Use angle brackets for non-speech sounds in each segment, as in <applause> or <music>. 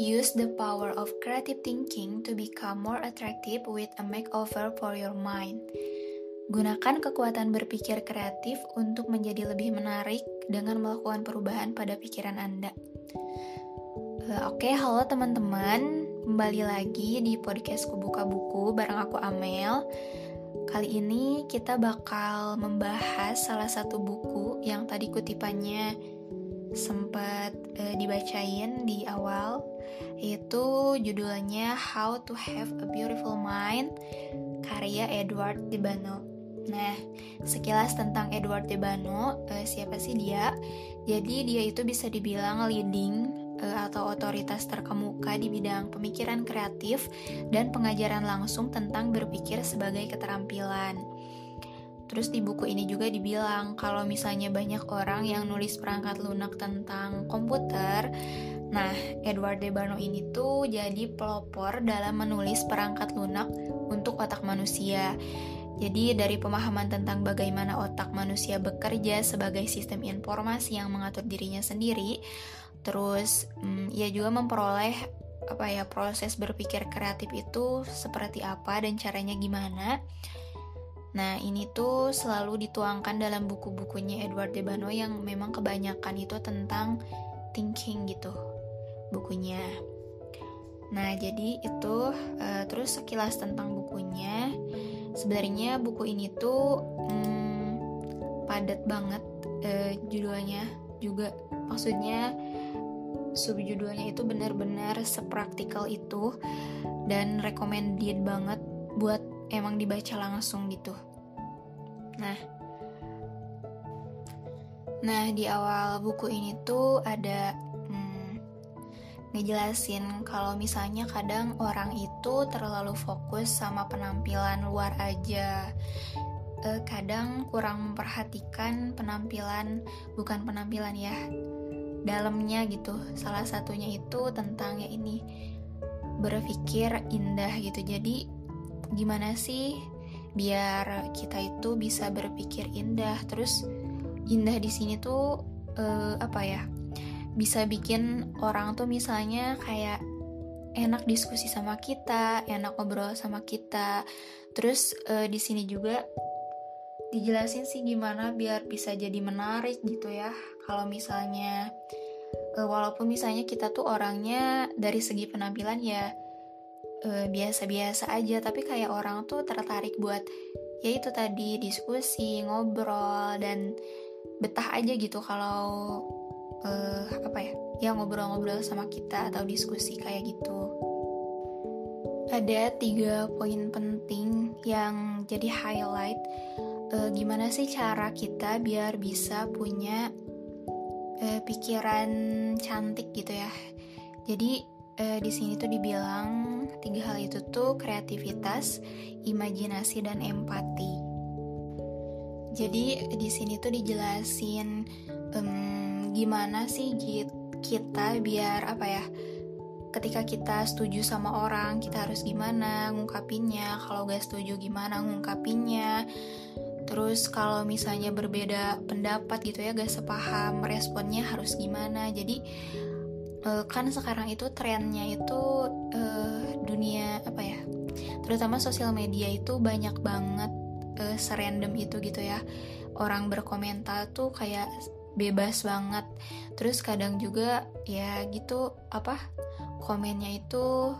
Use the power of creative thinking to become more attractive with a makeover for your mind. Gunakan kekuatan berpikir kreatif untuk menjadi lebih menarik dengan melakukan perubahan pada pikiran Anda. Uh, Oke, halo teman-teman. Kembali lagi di podcast Kubuka Buku bareng aku Amel. Kali ini kita bakal membahas salah satu buku yang tadi kutipannya sempat uh, dibacain di awal yaitu judulnya How to Have a Beautiful Mind karya Edward de Bono. Nah, sekilas tentang Edward de Bono, uh, siapa sih dia? Jadi dia itu bisa dibilang leading uh, atau otoritas terkemuka di bidang pemikiran kreatif dan pengajaran langsung tentang berpikir sebagai keterampilan. Terus di buku ini juga dibilang kalau misalnya banyak orang yang nulis perangkat lunak tentang komputer, nah Edward de Bono ini tuh jadi pelopor dalam menulis perangkat lunak untuk otak manusia. Jadi dari pemahaman tentang bagaimana otak manusia bekerja sebagai sistem informasi yang mengatur dirinya sendiri, terus hmm, ia juga memperoleh apa ya proses berpikir kreatif itu seperti apa dan caranya gimana Nah, ini tuh selalu dituangkan dalam buku-bukunya Edward de Bono yang memang kebanyakan itu tentang thinking gitu bukunya. Nah, jadi itu uh, terus sekilas tentang bukunya. Sebenarnya buku ini tuh hmm, padat banget uh, judulnya juga. Maksudnya subjudulnya itu benar-benar sepraktikal itu dan recommended banget buat emang dibaca langsung gitu. Nah, nah di awal buku ini tuh ada ngejelasin kalau misalnya kadang orang itu terlalu fokus sama penampilan luar aja. Eh, kadang kurang memperhatikan penampilan, bukan penampilan ya, dalamnya gitu. Salah satunya itu tentang ya ini berpikir indah gitu. Jadi gimana sih biar kita itu bisa berpikir indah terus indah di sini tuh uh, apa ya bisa bikin orang tuh misalnya kayak enak diskusi sama kita enak ngobrol sama kita. Terus uh, di sini juga dijelasin sih gimana biar bisa jadi menarik gitu ya. Kalau misalnya uh, walaupun misalnya kita tuh orangnya dari segi penampilan ya eh, biasa-biasa aja tapi kayak orang tuh tertarik buat ya itu tadi diskusi ngobrol dan betah aja gitu kalau uh, apa ya ya ngobrol-ngobrol sama kita atau diskusi kayak gitu ada tiga poin penting yang jadi highlight uh, gimana sih cara kita biar bisa punya uh, pikiran cantik gitu ya jadi uh, di sini tuh dibilang tiga hal itu tuh kreativitas, imajinasi dan empati. Jadi di sini tuh dijelasin um, gimana sih kita biar apa ya ketika kita setuju sama orang kita harus gimana ngungkapinnya? Kalau gak setuju gimana ngungkapinnya? Terus kalau misalnya berbeda pendapat gitu ya gak sepaham responnya harus gimana? Jadi uh, kan sekarang itu trennya itu uh, dunia apa ya terutama sosial media itu banyak banget uh, serandom itu gitu ya. Orang berkomentar tuh kayak bebas banget terus kadang juga ya gitu apa komennya itu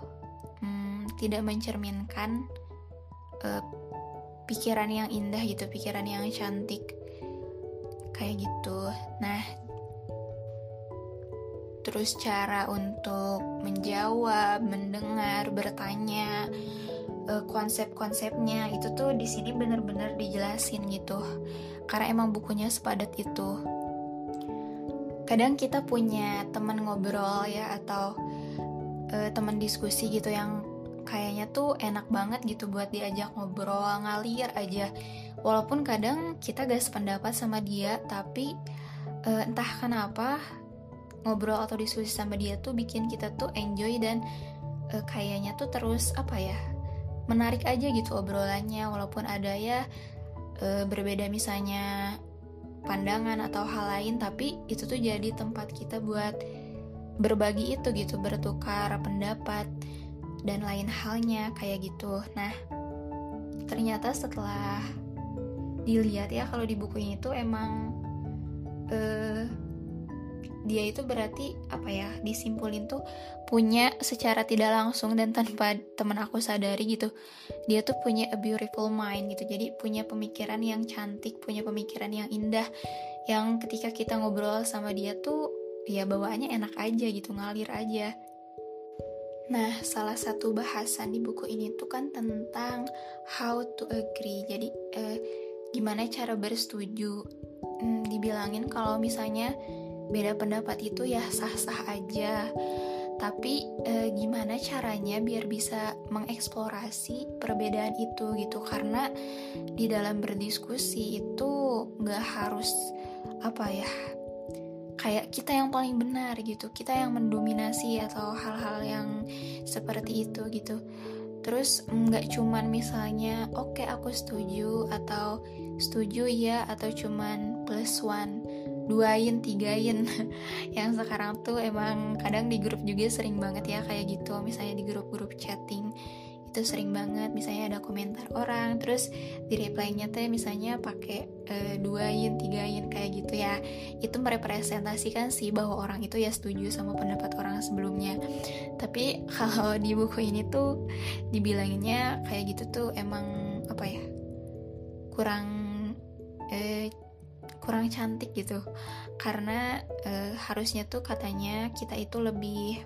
hmm, tidak mencerminkan uh, pikiran yang indah gitu pikiran yang cantik kayak gitu nah terus cara untuk menjawab, mendengar, bertanya, uh, konsep-konsepnya itu tuh di sini bener-bener dijelasin gitu. Karena emang bukunya sepadat itu. Kadang kita punya teman ngobrol ya atau uh, teman diskusi gitu yang kayaknya tuh enak banget gitu buat diajak ngobrol ngalir aja. Walaupun kadang kita gak sependapat sama dia, tapi uh, entah kenapa ngobrol atau diskusi sama dia tuh bikin kita tuh enjoy dan uh, kayaknya tuh terus apa ya menarik aja gitu obrolannya walaupun ada ya uh, berbeda misalnya pandangan atau hal lain tapi itu tuh jadi tempat kita buat berbagi itu gitu bertukar pendapat dan lain halnya kayak gitu. Nah ternyata setelah dilihat ya kalau di buku ini tuh emang uh, dia itu berarti apa ya disimpulin tuh punya secara tidak langsung dan tanpa teman aku sadari gitu dia tuh punya a beautiful mind gitu jadi punya pemikiran yang cantik punya pemikiran yang indah yang ketika kita ngobrol sama dia tuh ya bawaannya enak aja gitu ngalir aja Nah, salah satu bahasan di buku ini tuh kan tentang how to agree. Jadi, eh, gimana cara bersetuju. Hmm, dibilangin kalau misalnya beda pendapat itu ya sah-sah aja. Tapi e, gimana caranya biar bisa mengeksplorasi perbedaan itu gitu? Karena di dalam berdiskusi itu nggak harus apa ya kayak kita yang paling benar gitu kita yang mendominasi atau hal-hal yang seperti itu gitu. Terus nggak cuman misalnya oke okay, aku setuju atau setuju ya atau cuman plus one duain tigain. <laughs> Yang sekarang tuh emang kadang di grup juga sering banget ya kayak gitu. Misalnya di grup-grup chatting itu sering banget. Misalnya ada komentar orang terus di reply-nya teh misalnya pakai e, duain tigain kayak gitu ya. Itu merepresentasikan sih bahwa orang itu ya setuju sama pendapat orang sebelumnya. Tapi <laughs> kalau di buku ini tuh dibilanginnya kayak gitu tuh emang apa ya kurang eh, kurang cantik gitu. Karena e, harusnya tuh katanya kita itu lebih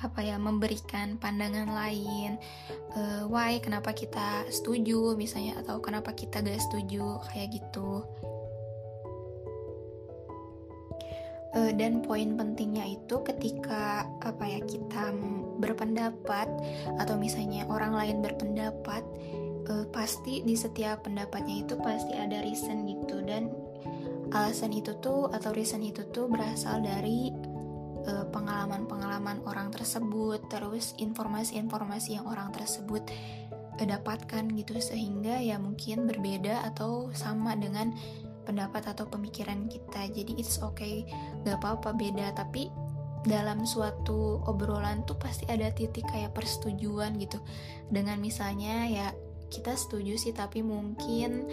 apa ya memberikan pandangan lain uh, why kenapa kita setuju misalnya atau kenapa kita gak setuju kayak gitu. Uh, dan poin pentingnya itu ketika apa ya kita berpendapat atau misalnya orang lain berpendapat uh, pasti di setiap pendapatnya itu pasti ada reason gitu. Dan alasan itu tuh atau reason itu tuh berasal dari uh, pengalaman-pengalaman orang tersebut terus informasi-informasi yang orang tersebut uh, dapatkan gitu. Sehingga ya mungkin berbeda atau sama dengan pendapat atau pemikiran kita. Jadi it's okay gak apa-apa beda. Tapi dalam suatu obrolan tuh pasti ada titik kayak persetujuan gitu. Dengan misalnya ya kita setuju sih tapi mungkin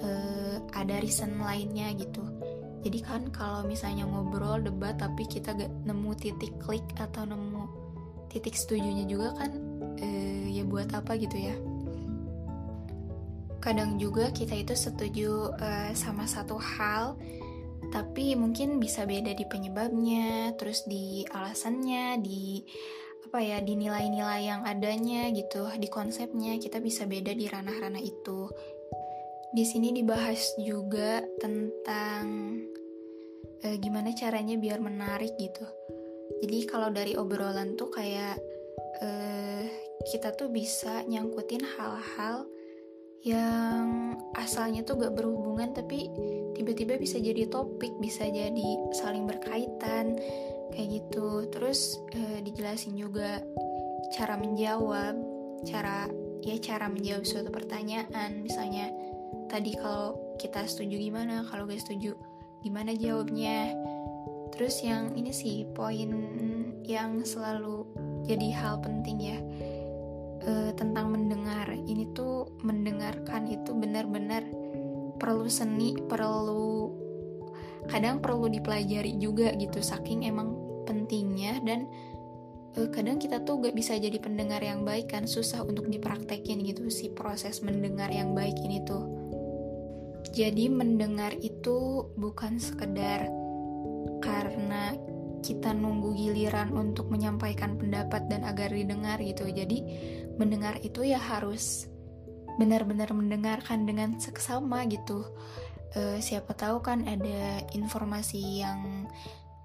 uh, ada reason lainnya gitu. Jadi kan kalau misalnya ngobrol debat tapi kita gak nemu titik klik atau nemu titik setujunya juga kan uh, ya buat apa gitu ya. Kadang juga kita itu setuju uh, sama satu hal tapi mungkin bisa beda di penyebabnya terus di alasannya di apa ya di nilai-nilai yang adanya gitu di konsepnya kita bisa beda di ranah-ranah itu. Di sini dibahas juga tentang eh, gimana caranya biar menarik gitu. Jadi kalau dari obrolan tuh kayak eh, kita tuh bisa nyangkutin hal-hal yang asalnya tuh gak berhubungan tapi tiba-tiba bisa jadi topik bisa jadi saling berkaitan kayak gitu. Terus e, dijelasin juga cara menjawab cara ya cara menjawab suatu pertanyaan. Misalnya tadi kalau kita setuju gimana kalau gak setuju gimana jawabnya? Terus yang ini sih poin yang selalu jadi hal penting ya e, tentang mendengar. Ini tuh mendengarkan itu benar-benar perlu seni perlu kadang perlu dipelajari juga gitu. Saking emang pentingnya dan uh, kadang kita tuh gak bisa jadi pendengar yang baik kan susah untuk dipraktekin gitu si proses mendengar yang baik ini tuh. Jadi mendengar itu bukan sekedar karena kita nunggu giliran untuk menyampaikan pendapat dan agar didengar gitu. Jadi mendengar itu ya harus benar-benar mendengarkan dengan seksama gitu. Uh, siapa tahu kan ada informasi yang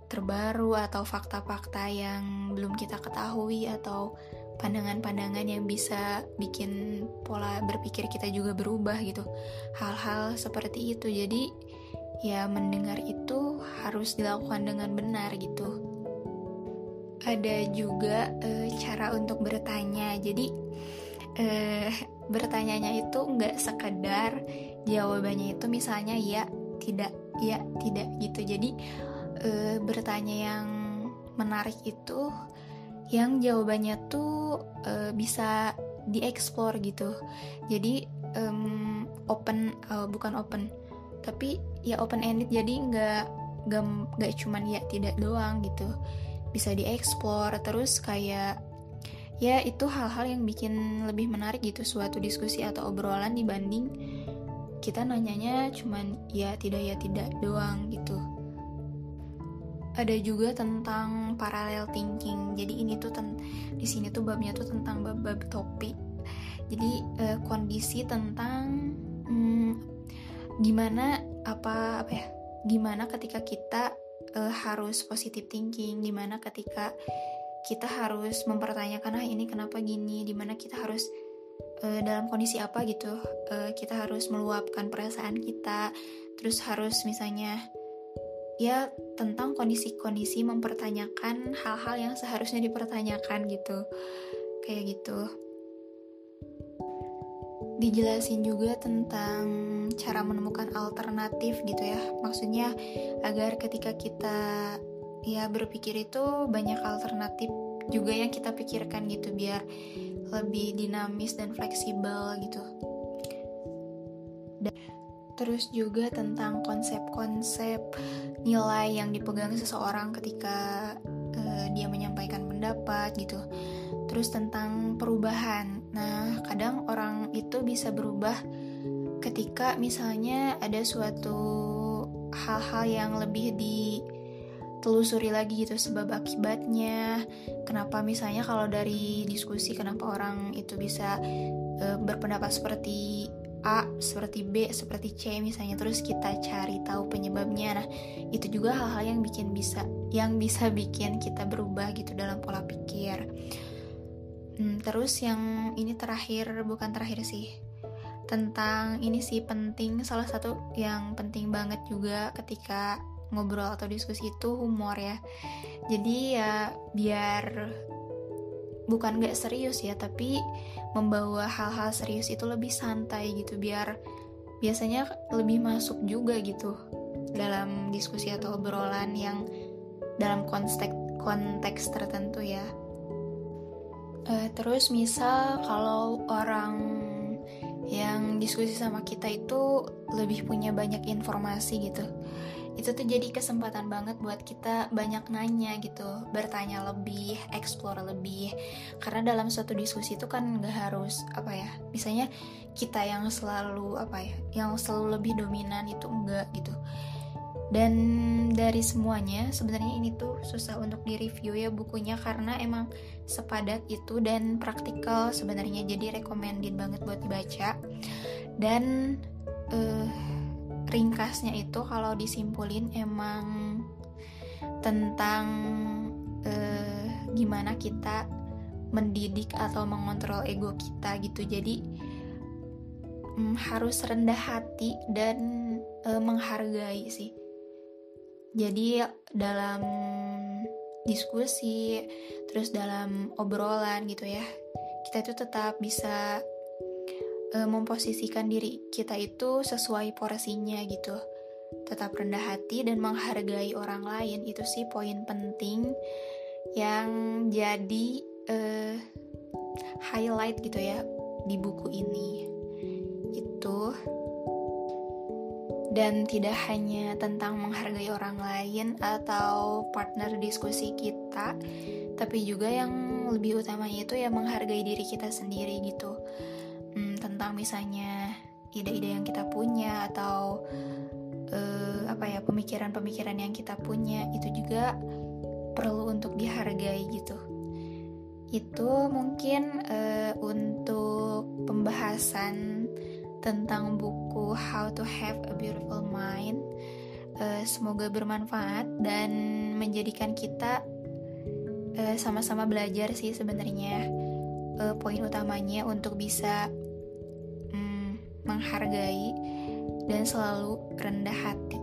terbaru atau fakta-fakta yang belum kita ketahui atau pandangan-pandangan yang bisa bikin pola berpikir kita juga berubah gitu. Hal-hal seperti itu. Jadi ya mendengar itu harus dilakukan dengan benar gitu. Ada juga e, cara untuk bertanya. Jadi e, bertanyanya itu nggak sekedar jawabannya itu misalnya ya tidak ya tidak gitu. Jadi uh, bertanya yang menarik itu yang jawabannya tuh uh, bisa dieksplor gitu. Jadi um, open uh, bukan open tapi ya open ended jadi nggak nggak cuman ya tidak doang gitu. Bisa dieksplor terus kayak ya itu hal-hal yang bikin lebih menarik gitu suatu diskusi atau obrolan dibanding kita nanyanya cuman ya tidak ya tidak doang gitu ada juga tentang parallel thinking. Jadi ini tuh ten di sini tuh babnya tuh tentang bab-bab topik jadi uh, kondisi tentang hmm, gimana apa apa ya gimana ketika kita uh, harus positive thinking gimana ketika kita harus mempertanyakan ah ini kenapa gini? Di mana kita harus uh, dalam kondisi apa? gitu. Uh, kita harus meluapkan perasaan kita. Terus harus misalnya ya tentang kondisi-kondisi mempertanyakan hal-hal yang seharusnya dipertanyakan gitu. Kayak gitu. Dijelasin juga tentang cara menemukan alternatif gitu ya. Maksudnya agar ketika kita ya berpikir itu banyak alternatif juga yang kita pikirkan gitu biar lebih dinamis dan fleksibel gitu. Terus juga tentang konsep-konsep nilai yang dipegang seseorang ketika uh, dia menyampaikan pendapat gitu. Terus tentang perubahan. Nah, kadang orang itu bisa berubah ketika misalnya ada suatu hal-hal yang lebih di telusuri lagi gitu sebab akibatnya kenapa misalnya kalau dari diskusi kenapa orang itu bisa e, berpendapat seperti A, seperti B, seperti C misalnya terus kita cari tahu penyebabnya. Nah, itu juga hal-hal yang bikin bisa yang bisa bikin kita berubah gitu dalam pola pikir. Hmm, terus yang ini terakhir bukan terakhir sih. Tentang ini sih penting salah satu yang penting banget juga ketika ngobrol atau diskusi itu humor ya jadi ya biar bukan gak serius ya tapi membawa hal-hal serius itu lebih santai gitu biar biasanya lebih masuk juga gitu dalam diskusi atau obrolan yang dalam konteks konteks tertentu ya. Uh, terus misal kalau orang yang diskusi sama kita itu lebih punya banyak informasi gitu itu tuh jadi kesempatan banget buat kita banyak nanya gitu bertanya lebih explore lebih. Karena dalam suatu diskusi itu kan nggak harus apa ya misalnya kita yang selalu apa ya yang selalu lebih dominan itu enggak gitu. Dan dari semuanya sebenarnya ini tuh susah untuk di review ya bukunya karena emang sepadat itu dan praktikal sebenarnya. Jadi recommended banget buat dibaca. Dan uh, ringkasnya itu kalau disimpulin emang tentang uh, gimana kita mendidik atau mengontrol ego kita gitu. Jadi um, harus rendah hati dan uh, menghargai sih. Jadi dalam diskusi terus dalam obrolan gitu ya kita itu tetap bisa e, memposisikan diri kita itu sesuai porsinya gitu. Tetap rendah hati dan menghargai orang lain itu sih poin penting yang jadi e, highlight gitu ya di buku ini. Itu. Dan tidak hanya tentang menghargai orang lain atau partner diskusi kita tapi juga yang lebih utamanya itu ya menghargai diri kita sendiri gitu tentang misalnya ide-ide yang kita punya atau uh, apa ya pemikiran-pemikiran yang kita punya itu juga perlu untuk dihargai gitu. Itu mungkin uh, untuk pembahasan tentang buku How to Have a Beautiful Mind. Uh, semoga bermanfaat dan menjadikan kita sama-sama belajar sih sebenarnya poin utamanya untuk bisa menghargai, dan selalu rendah hati.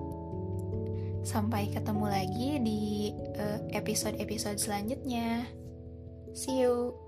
Sampai ketemu lagi di eh, episode-episode selanjutnya. See you.